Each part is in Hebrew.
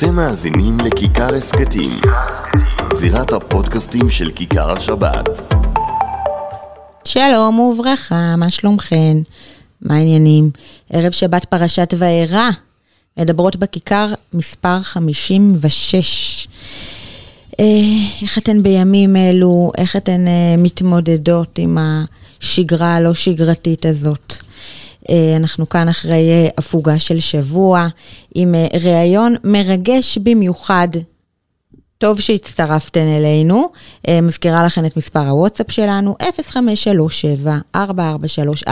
אתם מאזינים לכיכר הסכתים, זירת הפודקאסטים של כיכר השבת. שלום וברכה, מה שלומכן? מה העניינים? ערב שבת פרשת וארא, מדברות בכיכר מספר 56. אה, איך אתן בימים אלו, איך אתן אה, מתמודדות עם השגרה הלא שגרתית הזאת? אה, אנחנו כאן אחרי הפוגה של שבוע עם ראיון מרגש במיוחד טוב שהצטרפתן אלינו. אה, מזכירה לכם את מספר הוואטסאפ שלנו, 0537-443-443,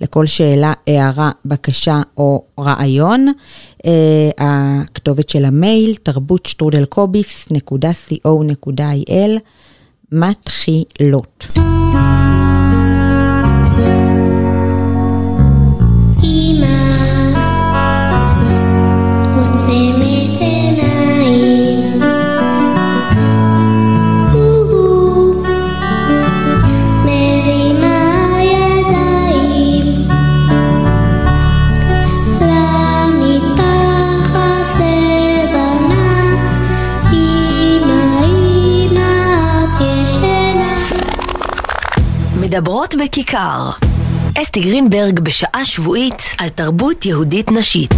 לכל שאלה, הערה, בקשה או רעיון. אה, הכתובת של המייל, תרבות שטרודלקוביס.co.il, מתחילות. מדברות בכיכר. אסתי גרינברג בשעה שבועית על תרבות יהודית נשית.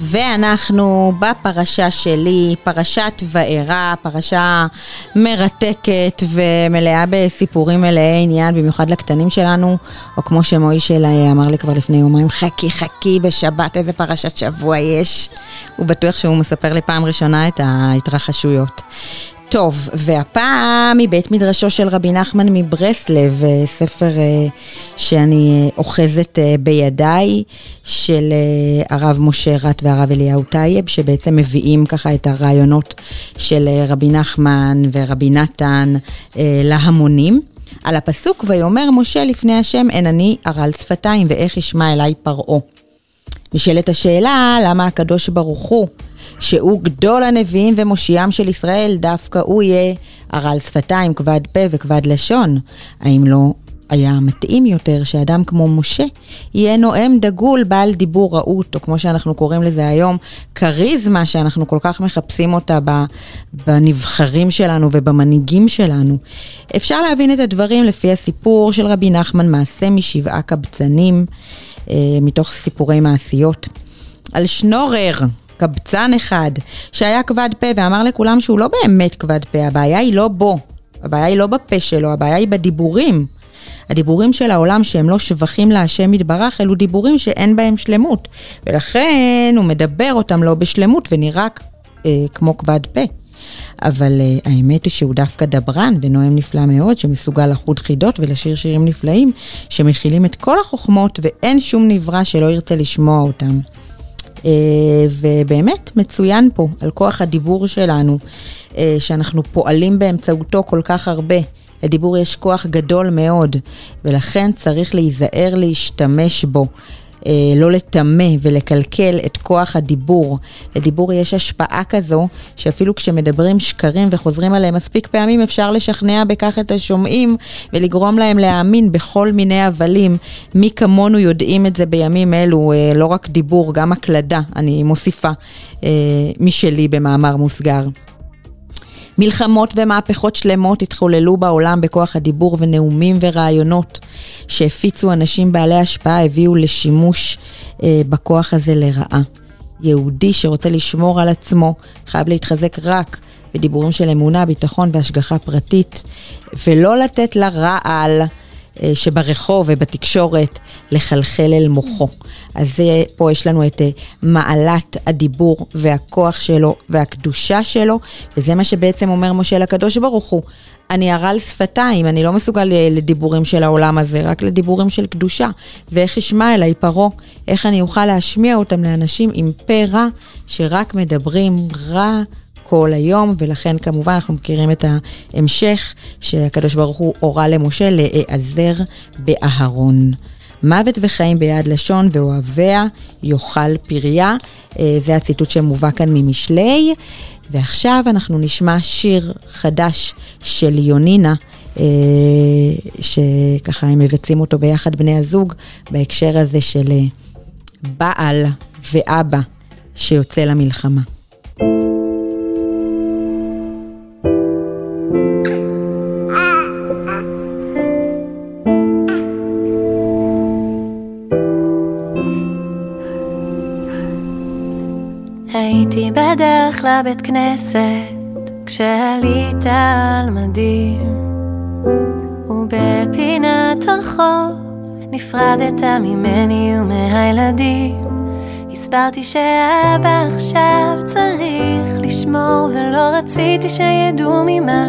ואנחנו בפרשה שלי, פרשת וארא, פרשה מרתקת ומלאה בסיפורים מלאי עניין, במיוחד לקטנים שלנו, או כמו שמוישל אמר לי כבר לפני יומיים, חכי חכי בשבת, איזה פרשת שבוע יש. הוא בטוח שהוא מספר לי פעם ראשונה את ההתרחשויות. טוב, והפעם מבית מדרשו של רבי נחמן מברסלב, אה, ספר אה, שאני אה, אוחזת בידיי, של הרב משה רט והרב אליהו טייב, שבעצם מביאים ככה את הרעיונות של רבי נחמן ורבי נתן להמונים. על הפסוק, ויאמר משה לפני השם, אין אני ערל שפתיים, ואיך ישמע אליי פרעה. נשאלת השאלה, למה הקדוש ברוך הוא שהוא גדול הנביאים ומושיעם של ישראל, דווקא הוא יהיה ערל שפתיים, כבד פה וכבד לשון. האם לא היה מתאים יותר שאדם כמו משה יהיה נואם דגול, בעל דיבור רהוט, או כמו שאנחנו קוראים לזה היום, כריזמה שאנחנו כל כך מחפשים אותה בנבחרים שלנו ובמנהיגים שלנו. אפשר להבין את הדברים לפי הסיפור של רבי נחמן, מעשה משבעה קבצנים, אה, מתוך סיפורי מעשיות. על שנורר, קבצן אחד, שהיה כבד פה ואמר לכולם שהוא לא באמת כבד פה, הבעיה היא לא בו, הבעיה היא לא בפה שלו, הבעיה היא בדיבורים. הדיבורים של העולם שהם לא שבחים להשם יתברך, אלו דיבורים שאין בהם שלמות. ולכן הוא מדבר אותם לא בשלמות ונראה אה, כמו כבד פה. אבל uh, האמת היא שהוא דווקא דברן ונואם נפלא מאוד, שמסוגל לחוד חידות ולשיר שירים נפלאים, שמכילים את כל החוכמות ואין שום נברא שלא ירצה לשמוע אותם. אה, ובאמת מצוין פה על כוח הדיבור שלנו, אה, שאנחנו פועלים באמצעותו כל כך הרבה. לדיבור יש כוח גדול מאוד, ולכן צריך להיזהר להשתמש בו. אה, לא לטמא ולקלקל את כוח הדיבור. לדיבור יש השפעה כזו, שאפילו כשמדברים שקרים וחוזרים עליהם מספיק פעמים, אפשר לשכנע בכך את השומעים ולגרום להם להאמין בכל מיני הבלים. מי כמונו יודעים את זה בימים אלו, אה, לא רק דיבור, גם הקלדה, אני מוסיפה אה, משלי במאמר מוסגר. מלחמות ומהפכות שלמות התחוללו בעולם בכוח הדיבור ונאומים ורעיונות שהפיצו אנשים בעלי השפעה הביאו לשימוש אה, בכוח הזה לרעה. יהודי שרוצה לשמור על עצמו חייב להתחזק רק בדיבורים של אמונה, ביטחון והשגחה פרטית, ולא לתת לרעל אה, שברחוב ובתקשורת לחלחל אל מוחו. אז פה יש לנו את אה, מעלת הדיבור והכוח שלו והקדושה שלו, וזה מה שבעצם אומר משה לקדוש ברוך הוא. אני הרעל שפתיים, אני לא מסוגל אה, לדיבורים של העולם הזה, רק לדיבורים של קדושה. ואיך ישמע אליי פרעה, איך אני אוכל להשמיע אותם לאנשים עם פה רע, שרק מדברים רע כל היום, ולכן כמובן אנחנו מכירים את ההמשך, שהקדוש ברוך הוא הורה למשה להיעזר באהרון. מוות וחיים ביד לשון ואוהביה יאכל פריה. אה, זה הציטוט שמובא כאן ממשלי. ועכשיו אנחנו נשמע שיר חדש של יונינה, אה, שככה הם מבצעים אותו ביחד בני הזוג, בהקשר הזה של אה, בעל ואבא שיוצא למלחמה. בדרך לבית כנסת כשעלית על מדים. ובפינת רחוב נפרדת ממני ומהילדים. הסברתי שאבא עכשיו צריך לשמור ולא רציתי שידעו ממה.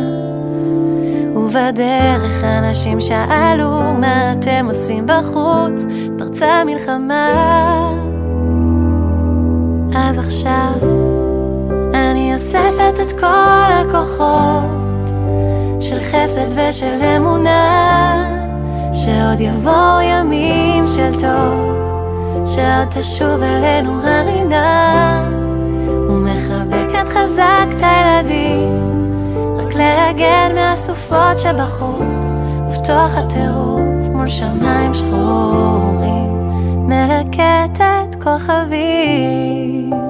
ובדרך אנשים שאלו מה אתם עושים בחוץ? פרצה מלחמה. אז עכשיו אוספת את כל הכוחות של חסד ושל אמונה שעוד יבואו ימים של טוב שעוד תשוב אלינו הרינה ומחבקת חזק את הילדים רק להגן מהסופות שבחוץ ובתוך הטירוף מול שמיים שחורים מלקטת כוכבים.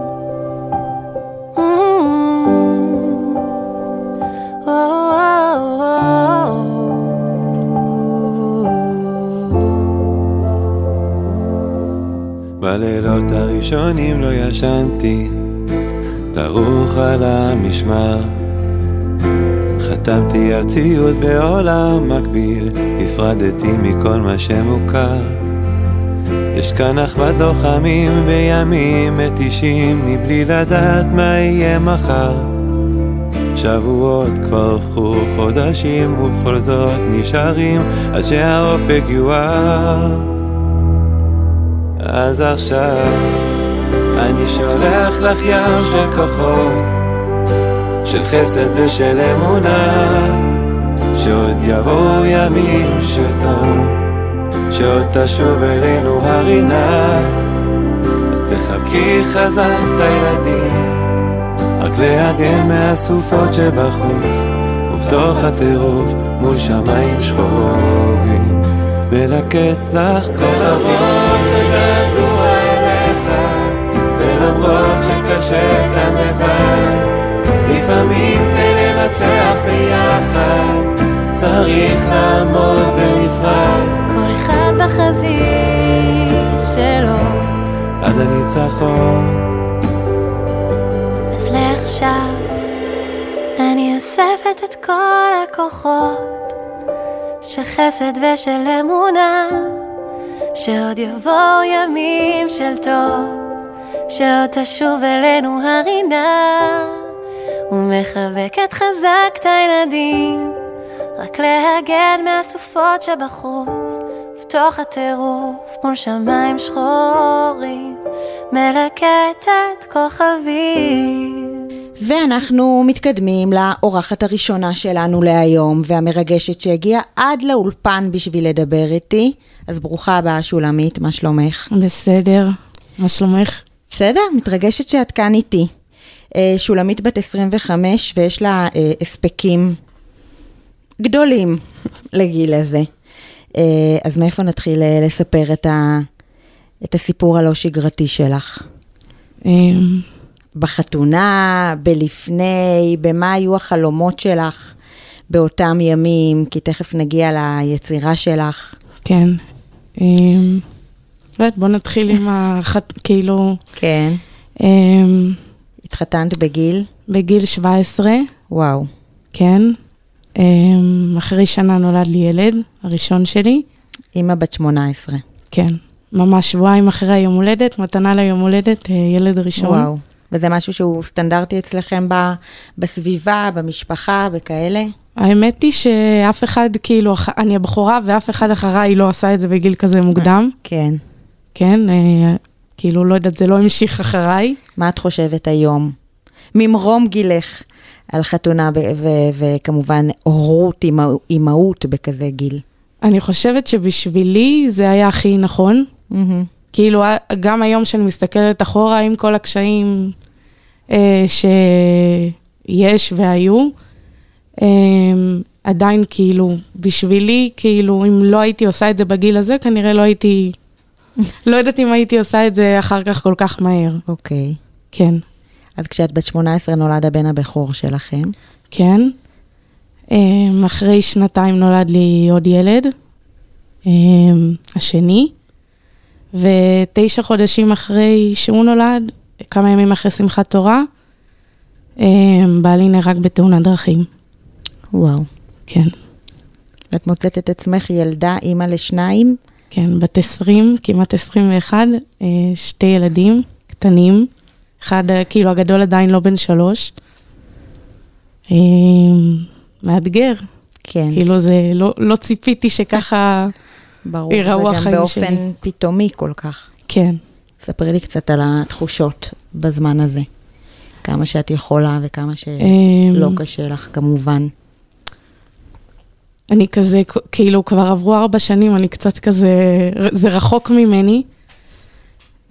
בלילות הראשונים לא ישנתי, דרוך על המשמר. חתמתי על ציוד בעולם מקביל, נפרדתי מכל מה שמוכר. יש כאן אחוות לוחמים בימים מתישים מבלי לדעת מה יהיה מחר שבועות כבר עברו חודשים ובכל זאת נשארים עד שהאופק יואר אז עכשיו אני שולח לך ים של כוחות של חסד ושל אמונה שעוד יבואו ימים של טוב שעוד תשוב אלינו הרינה. אז תחבקי חזק את הילדים רק להגן מהסופות שבחוץ ובתוך הטירוף מול שמיים שחורים מלקט לך כוכבות וגעגוע אליך ולמרות שקשה כאן לבד לפעמים כדי לנצח ביחד צריך לעמוד בנפרד. אחד בחזית שלו. עד הניצחון. אז לעכשיו אני אוספת את כל הכוחות של חסד ושל אמונה שעוד יבואו ימים של טוב שעוד תשוב אלינו הרינה ומחבקת חזק את הילדים רק להגן מהסופות שבחוץ בתוך הטירוף מול שמיים שחורים מלקטת כוכבים. ואנחנו מתקדמים לאורחת הראשונה שלנו להיום והמרגשת שהגיעה עד לאולפן בשביל לדבר איתי. אז ברוכה הבאה שולמית, מה שלומך? בסדר, מה שלומך? בסדר, מתרגשת שאת כאן איתי. אה, שולמית בת 25 ויש לה אה, הספקים גדולים לגיל הזה. אה, אז מאיפה נתחיל לספר את, ה, את הסיפור הלא שגרתי שלך? אמ. בחתונה, בלפני, במה היו החלומות שלך באותם ימים? כי תכף נגיע ליצירה שלך. כן. אמ, לא יודעת, בוא נתחיל עם החת... כאילו... כן. אמ, התחתנת בגיל? בגיל 17. וואו. כן. אחרי אחרי שנה נולד לי ילד, הראשון שלי. אימא בת 18. כן, ממש שבועיים אחרי היום הולדת, מתנה ליום הולדת, אה, ילד ראשון. וואו. וזה משהו שהוא סטנדרטי אצלכם ב, בסביבה, במשפחה, בכאלה? האמת היא שאף אחד, כאילו, אני הבכורה ואף אחד אחריי לא עשה את זה בגיל כזה מוקדם. כן. כן, אה, כאילו, לא יודעת, זה לא המשיך אחריי. מה את חושבת היום? ממרום גילך על חתונה וכמובן הורות, אימהות בכזה גיל. אני חושבת שבשבילי זה היה הכי נכון. מהמם. כאילו, גם היום שאני מסתכלת אחורה עם כל הקשיים אה, שיש והיו, אה, עדיין כאילו, בשבילי, כאילו, אם לא הייתי עושה את זה בגיל הזה, כנראה לא הייתי, לא יודעת אם הייתי עושה את זה אחר כך כל כך מהר. אוקיי. כן, אז כשאת בת 18 נולד הבן הבכור שלכם. כן. אה, אחרי שנתיים נולד לי עוד ילד, אה, השני, ותשע חודשים אחרי שהוא נולד, כמה ימים אחרי שמחת תורה, אה, בעלי נהרג בתאונת דרכים. וואו. כן, ואת מוצאת את עצמך ילדה, אימא לשניים? כן, בת 20, כמעט 21, אה, שתי ילדים קטנים, אחד, אה, כאילו, הגדול עדיין לא בן שלוש. אה, מאתגר, כן, כאילו זה, לא, לא ציפיתי שככה, ברור. ייראו החיים באופן שלי. פתאומי כל כך. כן. ספרי לי קצת על התחושות בזמן הזה. כמה שאת יכולה וכמה שלא אמ, קשה לך, כמובן. אני כזה, כאילו כבר עברו ארבע שנים, אני קצת כזה, זה רחוק ממני,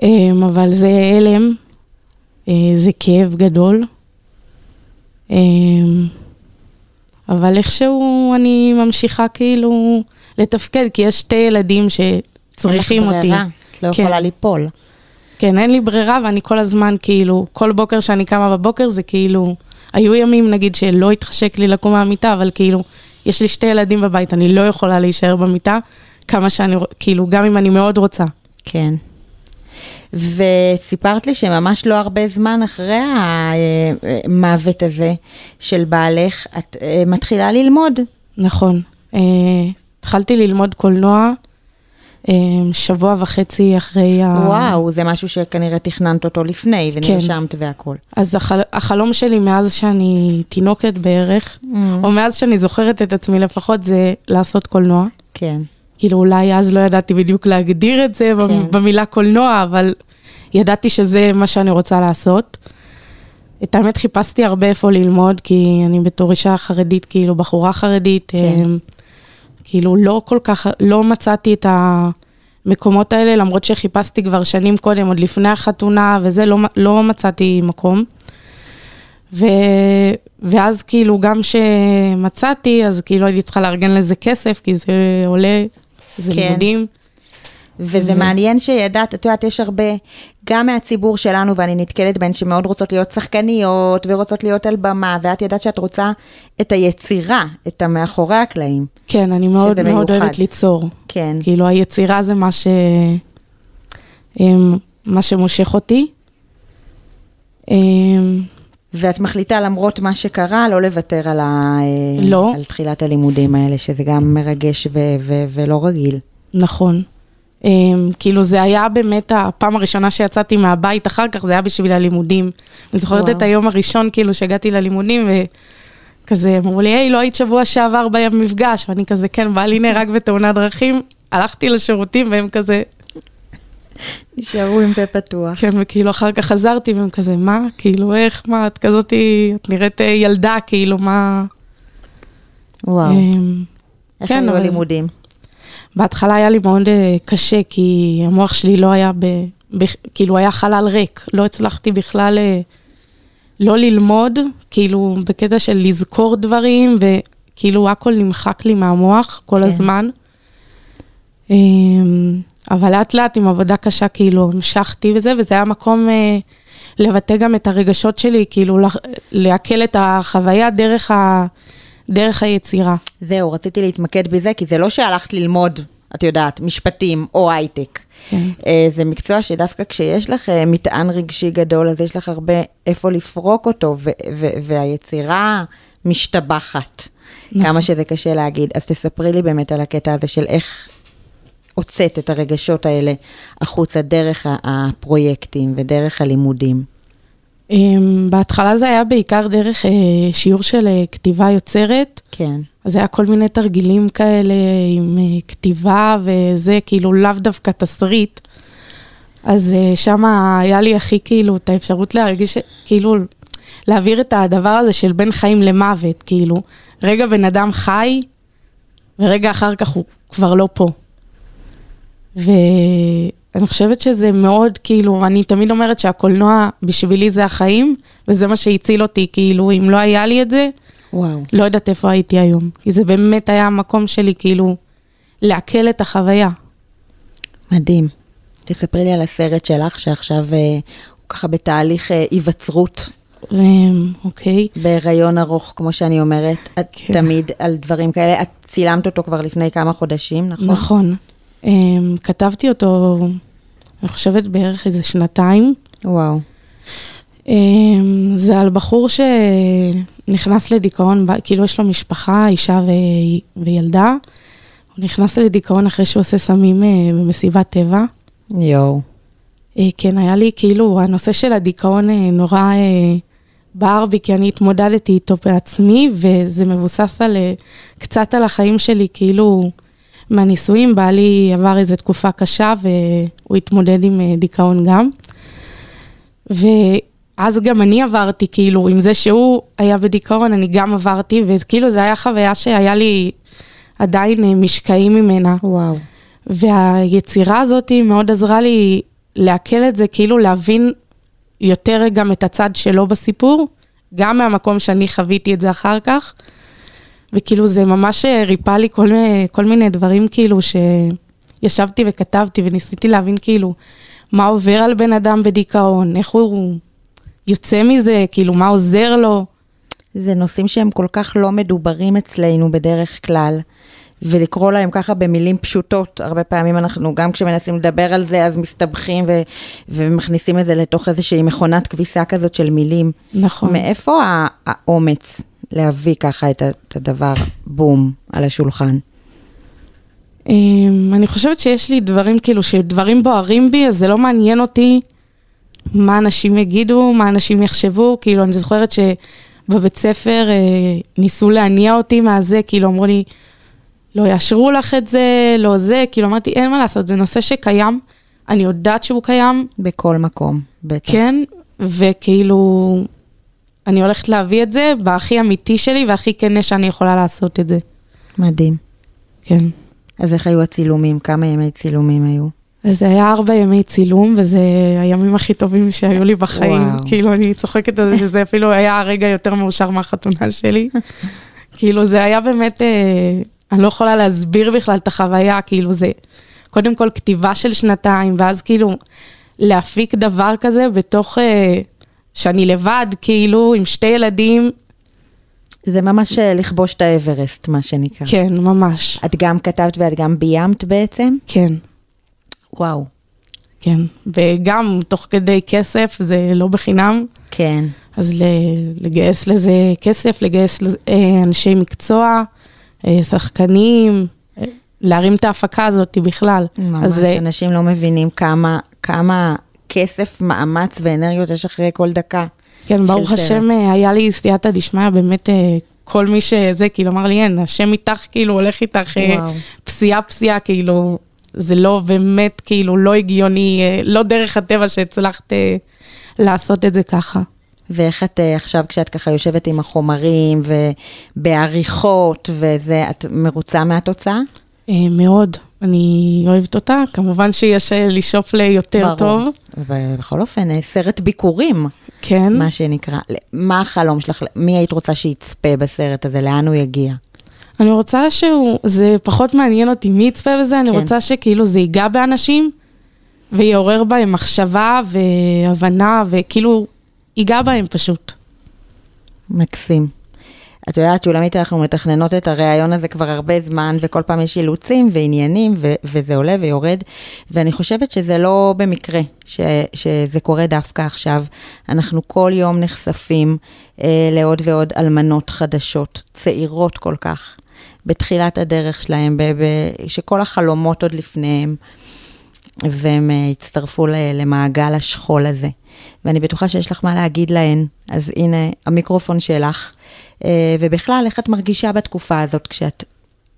אמ, אבל זה הלם, אה, זה כאב גדול. אמ, אבל איכשהו אני ממשיכה כאילו לתפקד, כי יש שתי ילדים שצריכים אין לך אותי. ברירה, את לא כן. יכולה ליפול. כן, אין לי ברירה, ואני כל הזמן, כאילו, כל בוקר שאני קמה בבוקר זה כאילו, היו ימים, נגיד, שלא התחשק לי לקום מהמיטה, אבל כאילו, יש לי שתי ילדים בבית, אני לא יכולה להישאר במיטה, כמה שאני, כאילו, גם אם אני מאוד רוצה. כן. וסיפרת לי שממש לא הרבה זמן אחרי המוות הזה של בעלך, את אה, מתחילה ללמוד. נכון. אה, התחלתי ללמוד קולנוע אה, שבוע וחצי אחרי ה... וואו, זה משהו שכנראה תכננת אותו לפני, ונרשמת והכל. אז החל... החלום שלי מאז שאני תינוקת בערך, או מאז שאני זוכרת את עצמי לפחות, זה לעשות קולנוע. כן. כאילו אולי אז לא ידעתי בדיוק להגדיר את זה כן. כן. במילה קולנוע, אבל ידעתי שזה מה שאני רוצה לעשות. את האמת חיפשתי הרבה איפה ללמוד, כי אני בתור אישה חרדית, כאילו בחורה חרדית, כן. כאילו לא כל כך, לא מצאתי את המקומות האלה, למרות שחיפשתי כבר שנים קודם, עוד לפני החתונה וזה, לא, לא מצאתי מקום. ו... ואז כאילו גם שמצאתי, אז כאילו הייתי צריכה לארגן לזה כסף, כי זה עולה, זה. כן. לימודים. וזה מעניין שידעת, את יודעת, יש הרבה, גם מהציבור שלנו, ואני נתקלת בהן, שמאוד רוצות להיות שחקניות, ורוצות להיות על במה, ואת ידעת שאת רוצה את היצירה, את המאחורי הקלעים. כן, אני מאוד מאוד. אוהבת ליצור. כן. כאילו היצירה זה מה ש... אמ, מה שמושך אותי. אמ, ואת מחליטה, למרות מה שקרה, לא לוותר על, ה... לא. על תחילת הלימודים האלה, שזה גם מרגש ו- ו- ולא רגיל. נכון. Um, כאילו זה היה באמת הפעם הראשונה שיצאתי מהבית אחר כך, זה היה בשביל הלימודים. אני זוכרת וואו. את היום הראשון כאילו שהגעתי ללימודים וכזה, אמרו לי, היי, לא היית שבוע שעבר במפגש, ואני כזה, כן, בעלי נהרג בתאונת דרכים, הלכתי לשירותים והם כזה, נשארו עם פה פתוח. כן, וכאילו אחר כך חזרתי והם כזה, מה? כאילו, איך, מה, את כזאתי, את נראית אה, ילדה, כאילו, מה... וואו. אמ, איך כן, היו הלימודים? בהתחלה היה לי מאוד אה, קשה, כי המוח שלי לא היה, ב, ב, כאילו היה חלל ריק, לא הצלחתי בכלל אה, לא ללמוד, כאילו בקטע של לזכור דברים, וכאילו הכל נמחק לי מהמוח כל כן. הזמן. אמ, אבל לאט לאט עם עבודה קשה, כאילו המשכתי וזה, וזה היה מקום אה, לבטא גם את הרגשות שלי, כאילו לעכל את החוויה דרך, ה, דרך היצירה. זהו, רציתי להתמקד בזה, כי זה לא שהלכת ללמוד, את יודעת, משפטים או הייטק. כן. אה, זה מקצוע שדווקא כשיש לך אה, מטען רגשי גדול, אז יש לך הרבה איפה לפרוק אותו, ו- ו- והיצירה משתבחת נכון. כמה שזה קשה להגיד. אז תספרי לי באמת על הקטע הזה של איך הוצאת את הרגשות האלה החוצה דרך הפרויקטים ודרך הלימודים. אמ, בהתחלה זה היה בעיקר דרך אה, שיעור של אה, כתיבה יוצרת. כן. אז היה כל מיני תרגילים כאלה עם אה, כתיבה וזה, כאילו לאו דווקא תסריט. אז שם היה לי הכי כאילו את האפשרות להרגיש, כאילו להעביר את הדבר הזה של בין חיים למוות, כאילו, רגע בן אדם חי, ורגע אחר כך הוא כבר לא פה. ואני חושבת שזה מאוד, כאילו, אני תמיד אומרת שהקולנוע בשבילי זה החיים, וזה מה שהציל אותי, כאילו, אם לא היה לי את זה, וואו. לא יודעת איפה הייתי היום. כי זה באמת היה המקום שלי, כאילו, לעכל את החוויה. מדהים. תספרי לי על הסרט שלך, שעכשיו אה, הוא ככה בתהליך אה, היווצרות. אמ, אוקיי. בהיריון ארוך, כמו שאני אומרת, את כן. תמיד על דברים כאלה. את צילמת אותו כבר לפני כמה חודשים, נכון? נכון. אמ, כתבתי אותו, אני חושבת בערך איזה שנתיים. וואו. אמ, זה על בחור שנכנס לדיכאון, כאילו יש לו משפחה, אישה ו... וילדה. הוא נכנס לדיכאון אחרי שהוא עושה סמים אה, במסיבת טבע. יואו. אה, כן, היה לי כאילו, הנושא של הדיכאון אה, נורא בער בי, כי אני התמודדתי איתו בעצמי, וזה מבוסס על, קצת על החיים שלי, כאילו, מהנישואים, בעלי עבר איזו תקופה קשה, והוא התמודד עם דיכאון גם. ואז גם אני עברתי, כאילו, עם זה שהוא היה בדיכאון, אני גם עברתי, וכאילו, זו הייתה חוויה שהיה לי עדיין אה, משקעים ממנה. וואו. והיצירה הזאת מאוד עזרה לי לעכל את זה, כאילו להבין יותר גם את הצד שלו בסיפור, גם מהמקום שאני חוויתי את זה אחר כך. וכאילו זה ממש אה, ריפא לי כל, כל מיני דברים, כאילו, שישבתי וכתבתי וניסיתי להבין כאילו מה עובר על בן אדם בדיכאון, איך הוא יוצא מזה, כאילו, מה עוזר לו. זה נושאים שהם כל כך לא מדוברים אצלנו בדרך כלל. ולקרוא להם ככה במילים פשוטות, הרבה פעמים אנחנו, גם כשמנסים לדבר על זה, אז מסתבכים ו- ומכניסים את זה לתוך איזושהי מכונת כביסה כזאת של מילים. נכון. מאיפה האומץ להביא ככה את הדבר, בום, על השולחן? אמ, אני חושבת שיש לי דברים, כאילו, שדברים בוערים בי, אז זה לא מעניין אותי מה אנשים יגידו, מה אנשים יחשבו, כאילו, אני זוכרת שבבית ספר אה, ניסו להניע אותי מהזה, כאילו, אמרו לי, לא יאשרו לך את זה, לא זה, כאילו, אמרתי, אין מה לעשות, זה נושא שקיים, אני יודעת שהוא קיים. בכל מקום, בטח. כן, וכאילו, אני הולכת להביא את זה בהכי אמיתי שלי והכי כנה שאני יכולה לעשות את זה. מדהים. כן. אז איך היו הצילומים? כמה ימי צילומים היו? אז זה היה ארבע ימי צילום, וזה הימים הכי טובים שהיו לי בחיים. וואו. כאילו, אני צוחקת על זה, שזה אפילו היה הרגע יותר מאושר מהחתונה שלי. כאילו, זה היה באמת, אה, אני לא יכולה להסביר בכלל את החוויה, כאילו, זה קודם כל כתיבה של שנתיים, ואז כאילו, להפיק דבר כזה בתוך, אה, שאני לבד, כאילו, עם שתי ילדים, זה ממש אה, לכבוש את האברסט, מה שנקרא. כן, ממש. את גם כתבת ואת גם ביימת בעצם? כן. וואו. כן, וגם תוך כדי כסף, זה לא בחינם. כן. אז לגייס לזה כסף, לגייס לזה, אה, אנשי מקצוע, אה, שחקנים, להרים את ההפקה הזאת בכלל. ממש, אז, אנשים לא מבינים כמה, כמה כסף, מאמץ ואנרגיות יש אחרי כל דקה. כן, ברוך השם, אה, היה לי סייעתא דשמיא, באמת אה, כל מי שזה, כאילו, אמר לי, אין, השם איתך, כאילו, הולך איתך אה, פסיעה פסיעה, כאילו, זה לא באמת, כאילו, לא הגיוני, לא דרך הטבע שהצלחת לעשות את זה ככה. ואיך את עכשיו, כשאת ככה יושבת עם החומרים ובעריכות וזה, את מרוצה מהתוצאה? מאוד. אני אוהבת אותה, כמובן שיש לשאוף ליותר ברור. טוב. ובכל אופן, סרט ביקורים. כן. מה שנקרא. מה החלום שלך? מי היית רוצה שיצפה בסרט הזה? לאן הוא יגיע? אני רוצה שהוא, זה פחות מעניין אותי מי יצפה בזה, אני כן. רוצה שכאילו זה ייגע באנשים ויעורר בהם מחשבה והבנה וכאילו ייגע בהם פשוט. מקסים. את יודעת, שולמית, אנחנו מתכננות את הריאיון הזה כבר הרבה זמן, וכל פעם יש אילוצים ועניינים, ו- וזה עולה ויורד, ואני חושבת שזה לא במקרה ש- שזה קורה דווקא עכשיו. אנחנו כל יום נחשפים אה, לעוד ועוד אלמנות חדשות, צעירות כל כך, בתחילת הדרך שלהם, ב- ב- שכל החלומות עוד לפניהם. והם uh, הצטרפו למעגל השכול הזה. ואני בטוחה שיש לך מה להגיד להן, אז הנה המיקרופון שלך. Uh, ובכלל, איך את מרגישה בתקופה הזאת כשאת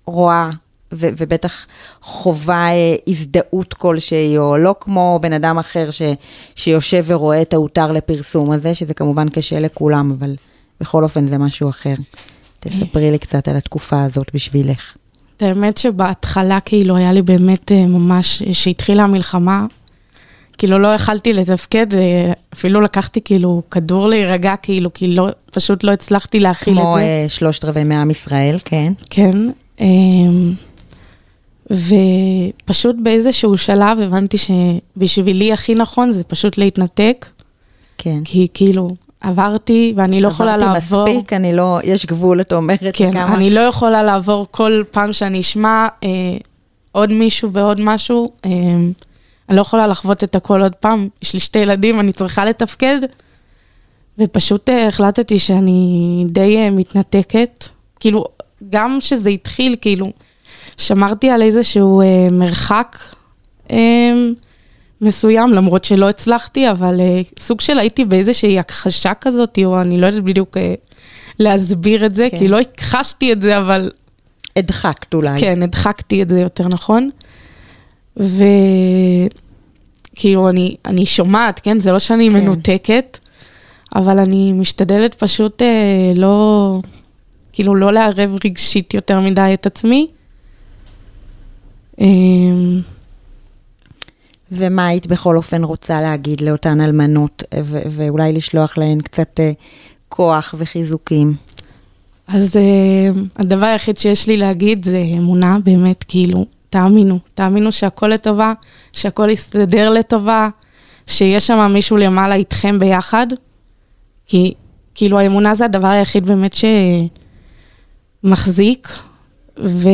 רואה ו- ובטח חווה uh, הזדהות כלשהי, או לא כמו בן אדם אחר ש- שיושב ורואה את ההותר לפרסום הזה, שזה כמובן קשה לכולם, אבל בכל אופן זה משהו אחר. תספרי לי קצת על התקופה הזאת בשבילך. האמת שבהתחלה כאילו היה לי באמת אה, ממש, שהתחילה המלחמה, כאילו לא יכלתי לתפקד, אה, אפילו לקחתי כאילו כדור להירגע, כאילו, כי לא, פשוט לא הצלחתי להכיל את זה. כמו אה, שלושת רבעי מעם ישראל, כן. כן. אמ, ופשוט באיזשהו שלב הבנתי שבשבילי הכי נכון זה פשוט להתנתק. כן. כי כאילו, עברתי ואני לא יכולה לעבור. עברתי מספיק, אני לא, יש גבול, את אומרת, כן, כמה... אני לא יכולה לעבור כל פעם שאני אשמע אה, עוד מישהו ועוד משהו, אה, אני לא יכולה לחוות את הכל עוד פעם. יש לי שתי ילדים, אני צריכה לתפקד, ופשוט אה, החלטתי שאני די אה, מתנתקת. כאילו, גם שזה התחיל, כאילו, שמרתי על איזשהו אה, מרחק. אה, מסוים, למרות שלא הצלחתי, אבל uh, סוג של הייתי באיזושהי הכחשה כזאת, או אני לא יודעת בדיוק uh, להסביר את זה, כן. כי לא הכחשתי את זה, אבל... הדחקת אולי. כן, הדחקתי את זה יותר נכון. וכאילו, אני, אני שומעת, כן? זה לא שאני כן. מנותקת, אבל אני משתדלת פשוט uh, לא, כאילו, לא לערב רגשית יותר מדי את עצמי. Uh, ומה היית בכל אופן רוצה להגיד לאותן אלמנות, ו- ואולי לשלוח להן קצת uh, כוח וחיזוקים? אז uh, הדבר היחיד שיש לי להגיד זה אמונה, באמת, כאילו, תאמינו, תאמינו שהכל לטובה, שהכל יסתדר לטובה, שיש שם מישהו למעלה איתכם ביחד, כי כאילו האמונה זה הדבר היחיד באמת שמחזיק, ו...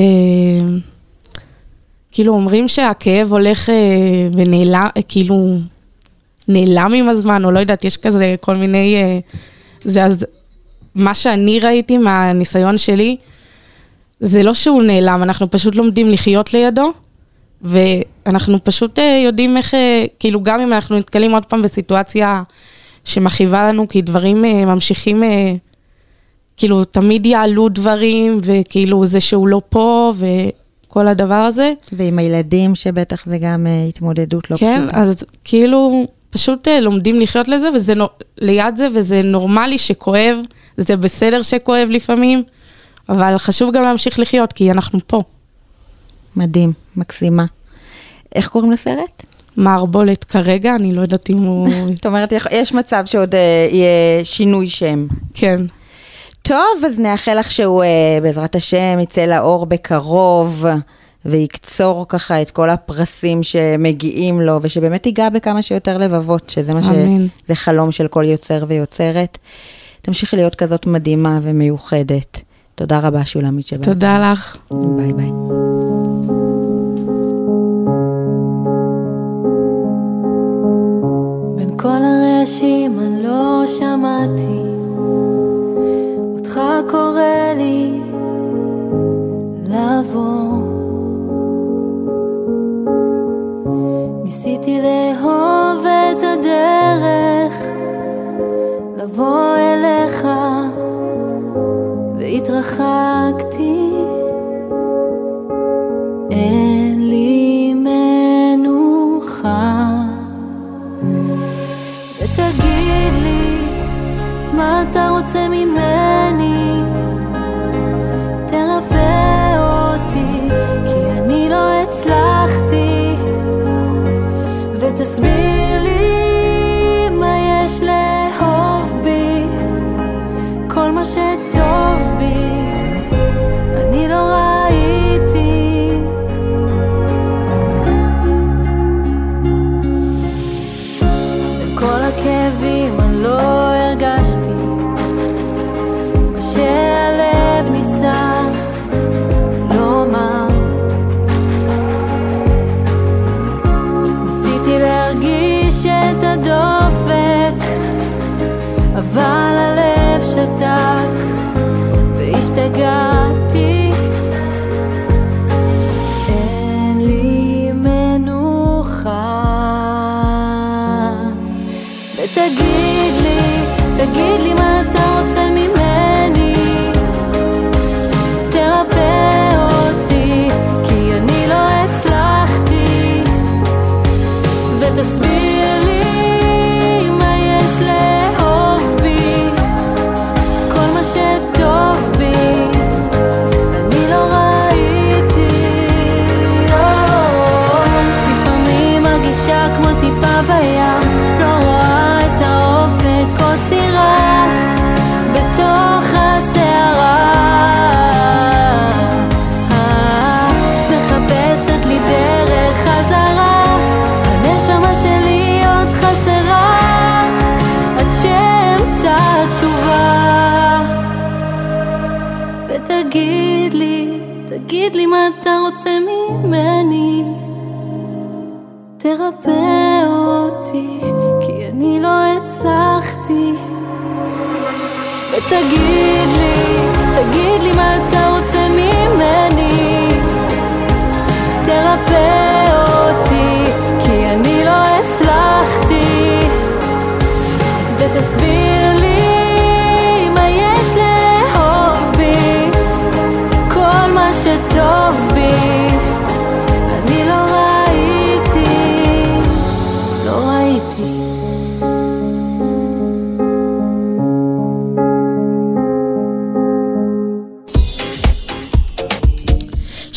כאילו אומרים שהכאב הולך אה, ונעלם, אה, כאילו נעלם עם הזמן, או לא יודעת, יש כזה כל מיני... אה, זה אז, מה שאני ראיתי מהניסיון שלי, זה לא שהוא נעלם, אנחנו פשוט לומדים לחיות לידו, ואנחנו פשוט יודעים איך, כאילו גם אם אנחנו נתקלים עוד פעם בסיטואציה שמכאיבה לנו, כי דברים ממשיכים, כאילו תמיד יעלו דברים, וכאילו זה שהוא לא פה, ו... כל הדבר הזה. ועם הילדים, שבטח זה גם uh, התמודדות לא כן, פשוטה. כן, אז כאילו, פשוט uh, לומדים לחיות לזה, וזה ליד זה, וזה נורמלי שכואב, זה בסדר שכואב לפעמים, אבל חשוב גם להמשיך לחיות, כי אנחנו פה. מדהים, מקסימה. איך קוראים לסרט? מערבולת כרגע, אני לא יודעת אם הוא... זאת אומרת, יש מצב שעוד uh, יהיה שינוי שם. כן. טוב, אז נאחל לך שהוא אה, בעזרת השם יצא לאור בקרוב. ויקצור ככה את כל הפרסים שמגיעים לו, ושבאמת ייגע בכמה שיותר לבבות, שזה מה שזה חלום של כל יוצר ויוצרת. תמשיכי להיות כזאת מדהימה ומיוחדת. תודה רבה, שולמית שבאת. תודה לך. ביי ביי. בין כל הרעשים אני לא שמעתי אותך קורא לי לבוא. ניסיתי לאהוב את הדרך, לבוא אליך, והתרחקתי. מה אתה רוצה ממני. תרפא אותי, כי אני לא הצלחתי. ותגיד לי, תגיד לי מה אתה רוצה ממני. תרפא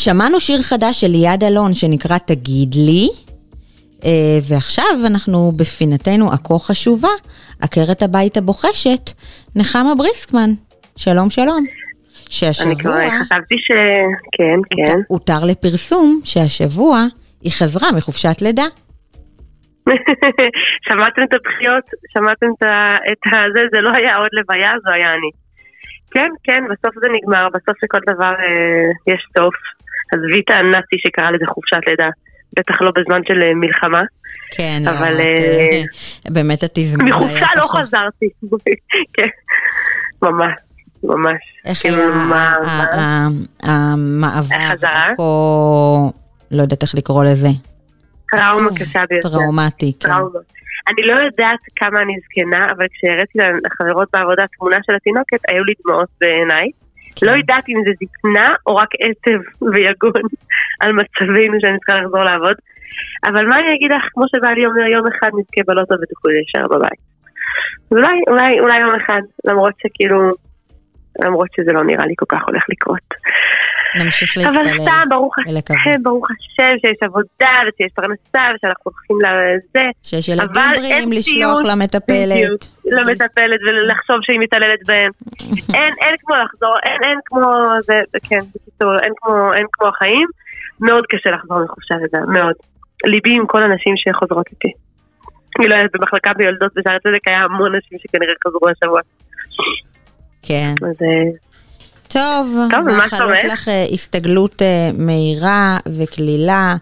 שמענו שיר חדש של ליעד אלון שנקרא תגיד לי, אה, ועכשיו אנחנו בפינתנו הכה חשובה, עקרת הבית הבוחשת, נחמה בריסקמן. שלום שלום. שהשבוע... אני כבר חשבתי ש... כן, כן. הותר לפרסום שהשבוע היא חזרה מחופשת לידה. שמעתם את הבחיות? שמעתם את הזה? זה לא היה עוד לוויה, זו היה אני. כן, כן, בסוף זה נגמר, בסוף לכל דבר אה, יש סוף. עזבי את הנאצי שקרא לזה חופשת לידה. בטח לא בזמן של אה, מלחמה. כן, אבל... אה, באמת התזמון היה מחופשה לא. חזרתי. כן, ממש, ממש. איך כאילו, היה המעבר? הכה, לא יודעת איך לקרוא לזה. טראומה קשה ביותר. טראומטי, כן. אני לא יודעת כמה אני זקנה, אבל כשהראיתי לחברות בעבודה תמונה של התינוקת, היו לי דמעות בעיניי. כן. לא יודעת אם זה זקנה או רק עצב ויגון על מצבינו שאני צריכה לחזור לעבוד. אבל מה אני אגיד לך, כמו שבעלי אומר, יום אחד נזכה בלוטו ותוכלו להישאר בבית. אולי, אולי, אולי יום אחד, למרות שכאילו, למרות שזה לא נראה לי כל כך הולך לקרות. נמשיך אבל להתפלל סתם, ברוך. השם, ברוך השם שיש עבודה ושיש פרנסה ושאנחנו הולכים לזה. שיש ילדים אבל בריאים לשלוח למטפלת. למטפלת ולחשוב שהיא מתעללת בהם. אין, אין כמו לחזור, אין, אין כמו זה, כן, בקיצור, אין כמו, אין כמו החיים. מאוד קשה לחזור מחופשה לידה, מאוד. ליבי עם כל הנשים שחוזרות איתי. אני לא יודעת, במחלקה ביולדות בשערי צדק היה המון נשים שכנראה חזרו השבוע. כן. אז אה, טוב, טוב, מאחלות? לך אה, הסתגלות אה, מהירה וקלילה,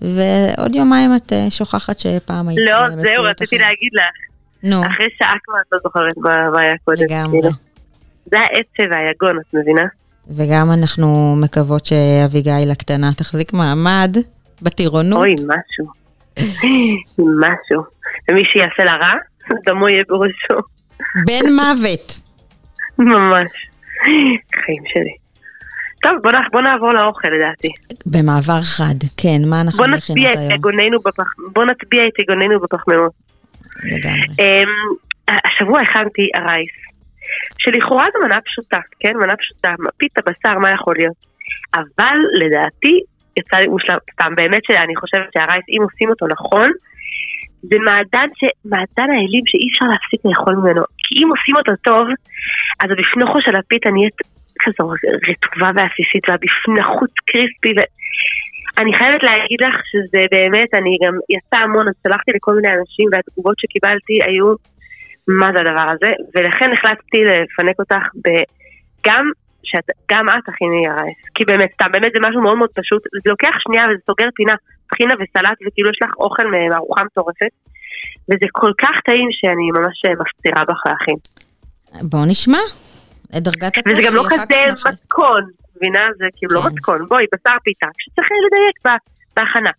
ועוד יומיים את אה, שוכחת שפעם היית לא, זהו, רציתי. להגיד לך. נו, אחרי שעה כבר את לא זוכרת מה מה היה קודם. לגמרי. כאילו. זה העצב והיגון, את מבינה? וגם אנחנו מקוות שאביגיל הקטנה תחזיק מעמד בטירונות. אוי, משהו. משהו. ומי שיעשה לה רע, דמו יהיה בראשו. בן מוות. ממש. חיים שלי. טוב, בוא, נ- בוא נעבור לאוכל לדעתי. במעבר חד, כן, מה אנחנו מכינות היום? בפח... בוא נטביע את יגוננו בפחמימות. לגמרי. אמ, השבוע הכנתי הרייס, שלכאורה זו מנה פשוטה, כן? מנה פשוטה, פיתה, בשר, מה יכול להיות? אבל לדעתי, יצא לי מושלם, סתם, באמת שאני חושבת שהרייס, אם עושים אותו נכון, זה מעדן, ש... מעדן האלים שאי אפשר להפסיק לאכול ממנו. כי אם עושים אותו טוב, אז הבפנוכו של הפיתה נהיית כזו רטובה ועסיסית, והבפנחות קריספי, ו... אני חייבת להגיד לך שזה באמת, אני גם יצא המון, אז שלחתי לכל מיני אנשים והתגובות שקיבלתי היו מה זה הדבר הזה, ולכן החלטתי לפנק אותך גם שאת, גם את תכיני הרייס, כי באמת, סתם, באמת זה משהו מאוד מאוד פשוט, זה לוקח שנייה וזה סוגר פינה, טחינה וסלט, וכאילו יש לך אוכל מארוחה מטורפת, וזה כל כך טעים שאני ממש מפצירה בך להכין. בואו נשמע את דרגת הקושי. וזה גם לא כזה. מתכון, מבינה? זה כאילו לא כן. מתכון, בואי, בשר פיתה, כשצריך לדייק בהכנה.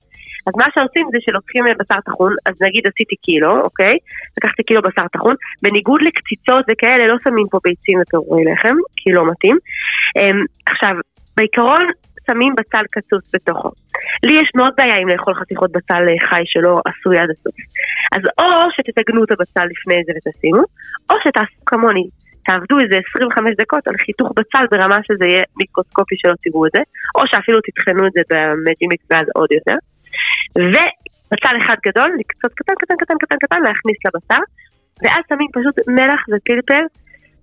אז מה שעושים זה שלוקחים בשר טחון, אז נגיד עשיתי קילו, אוקיי? לקחתי קילו בשר טחון, בניגוד לקציצות וכאלה לא שמים פה ביצים ופירורי לחם, כי לא מתאים. אמ, עכשיו, בעיקרון שמים בצל קצוץ בתוכו. לי יש מאוד בעיה עם לאכול חתיכות בצל אה, חי שלא עשוי עד הסוף. אז או שתתגנו את הבצל לפני זה ותשימו, או שתעשו כמוני, תעבדו איזה 25 דקות על חיתוך בצל ברמה שזה יהיה מיקרוסקופי שלא תראו את זה, או שאפילו תטחנו את זה במג'ימיק ואז עוד יותר. ובצל אחד גדול, לקצות קטן קטן קטן קטן קטן, להכניס לבשר, ואז שמים פשוט מלח ופלפל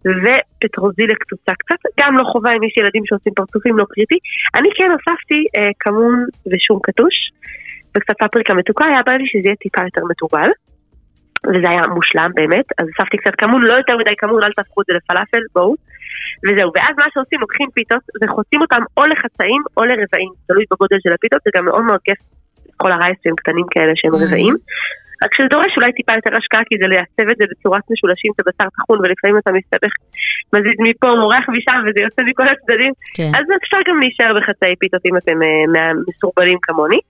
ופטרוזיליה קצוצה קצת, גם לא חובה אם יש ילדים שעושים פרצופים לא קריטי. אני כן הוספתי אה, כמון ושום קטוש, וקצת פפריקה מתוקה, היה בא לי שזה יהיה טיפה יותר מתובל. וזה היה מושלם באמת, אז הוספתי קצת כמון, לא יותר מדי כמון, אל תהפכו את זה לפלאפל, בואו. וזהו, ואז מה שעושים, לוקחים פיתות וחוצים אותם או לחצאים או לרבעים, תלוי בגודל של הפיתות, זה גם מאוד מאוד כיף, כל הרייסים קטנים כאלה שהם Mm. רבעים. רק שזה דורש אולי טיפה יותר השקעה, כי זה לייצב את זה בצורת משולשים, זה בשר טחון, ולפעמים אתה מסתבך, מזיז מפה, מורח משם, וזה יוצא מכל הצדדים. כן. אז אפשר גם להישאר בחצאי פיתות אם אתם אה, מהמסורבלים כמוני.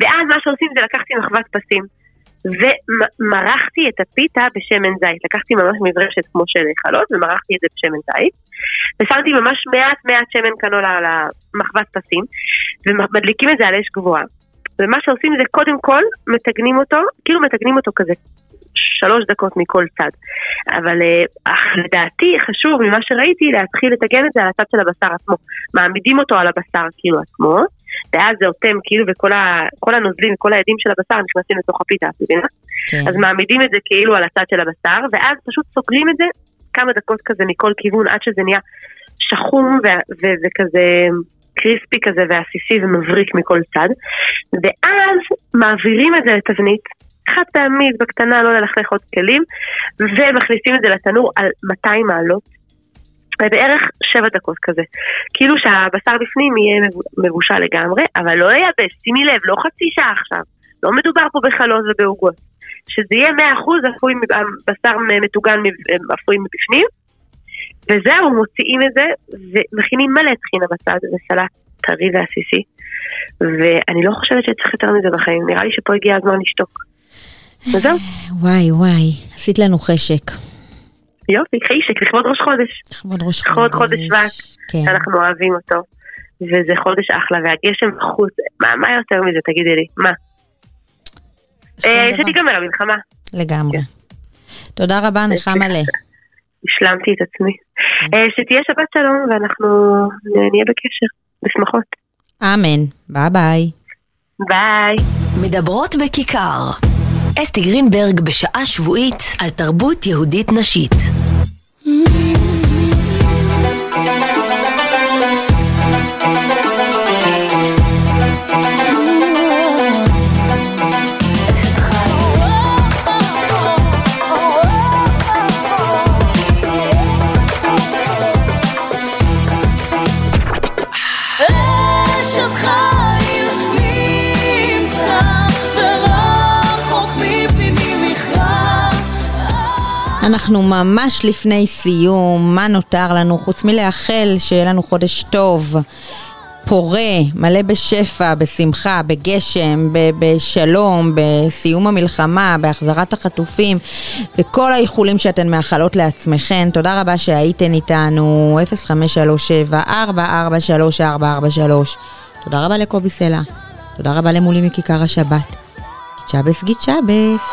ואז מה שעושים זה לקחתי מחבת פסים. ומרחתי את הפיתה בשמן זית. לקחתי ממש מברשת כמו של חלות ומרחתי את זה בשמן זית. ושמתי ממש מעט מעט שמן קנולה על המחבת פסים, ומדליקים את זה על אש גבוהה. ומה שעושים זה קודם כל מתגנים אותו, כאילו מתגנים אותו כזה שלוש דקות מכל צד. אבל אה, לדעתי חשוב ממה שראיתי להתחיל לטגן את זה על הצד של הבשר עצמו. מעמידים אותו על הבשר כאילו עצמו, ואז זה אוטם כאילו וכל ה, כל הנוזלים וכל העדים של הבשר נכנסים לתוך הפיתה, את מבינה? כן. אז מעמידים את זה כאילו על הצד של הבשר, ואז פשוט סוגרים את זה כמה דקות כזה מכל כיוון עד שזה נהיה שחום ו- וזה כזה קריספי כזה ועסיסי ומבריק מכל צד, ואז מעבירים את זה לתבנית חד פעמית בקטנה, לא ללכלך עוד כלים, ומכניסים את זה לתנור על 200 מעלות. בערך שבע דקות כזה. כאילו שהבשר בפנים יהיה מבושל לגמרי, אבל לא ייבש, שימי לב, לא חצי שעה עכשיו. לא מדובר פה בחלות ובעוגות. שזה יהיה 100% אפוי, בשר מטוגן אפוי מבפנים, וזהו, מוציאים את זה, ומכינים מלא טחינה בצד, וסלט טרי ועסיסי, ואני לא חושבת שצריך יותר מזה בחיים, נראה לי שפה הגיע הזמן לשתוק. וזהו. וואי וואי, עשית לנו חשק. יופי, חיישק, לכבוד ראש חודש. לכבוד ראש חודש. לכבוד חודש שבט, כן. שאנחנו אוהבים אותו, וזה חודש אחלה, והגשם בחוץ, מה, מה יותר מזה, תגידי לי, מה? שום אה. שתיגמר המלחמה, לגמרי. כן. תודה רבה, נחם מלא. השלמתי את עצמי. כן. אה, שתהיה שבת שלום, ואנחנו נהיה בקשר, בשמחות. אמן. ביי ביי. ביי. מדברות בכיכר. אסתי גרינברג בשעה שבועית על תרבות יהודית נשית. אשת אנחנו ממש לפני סיום, מה נותר לנו חוץ מלאחל שיהיה לנו חודש טוב, פורה, מלא בשפע, בשמחה, בגשם, ב- בשלום, בסיום המלחמה, בהחזרת החטופים, וכל האיחולים שאתן מאחלות לעצמכן. תודה רבה שהייתן איתנו, 0537-443-443. תודה רבה לקובי סלע, תודה רבה למולי מכיכר השבת. גיצ'אבס גיצ'אבס.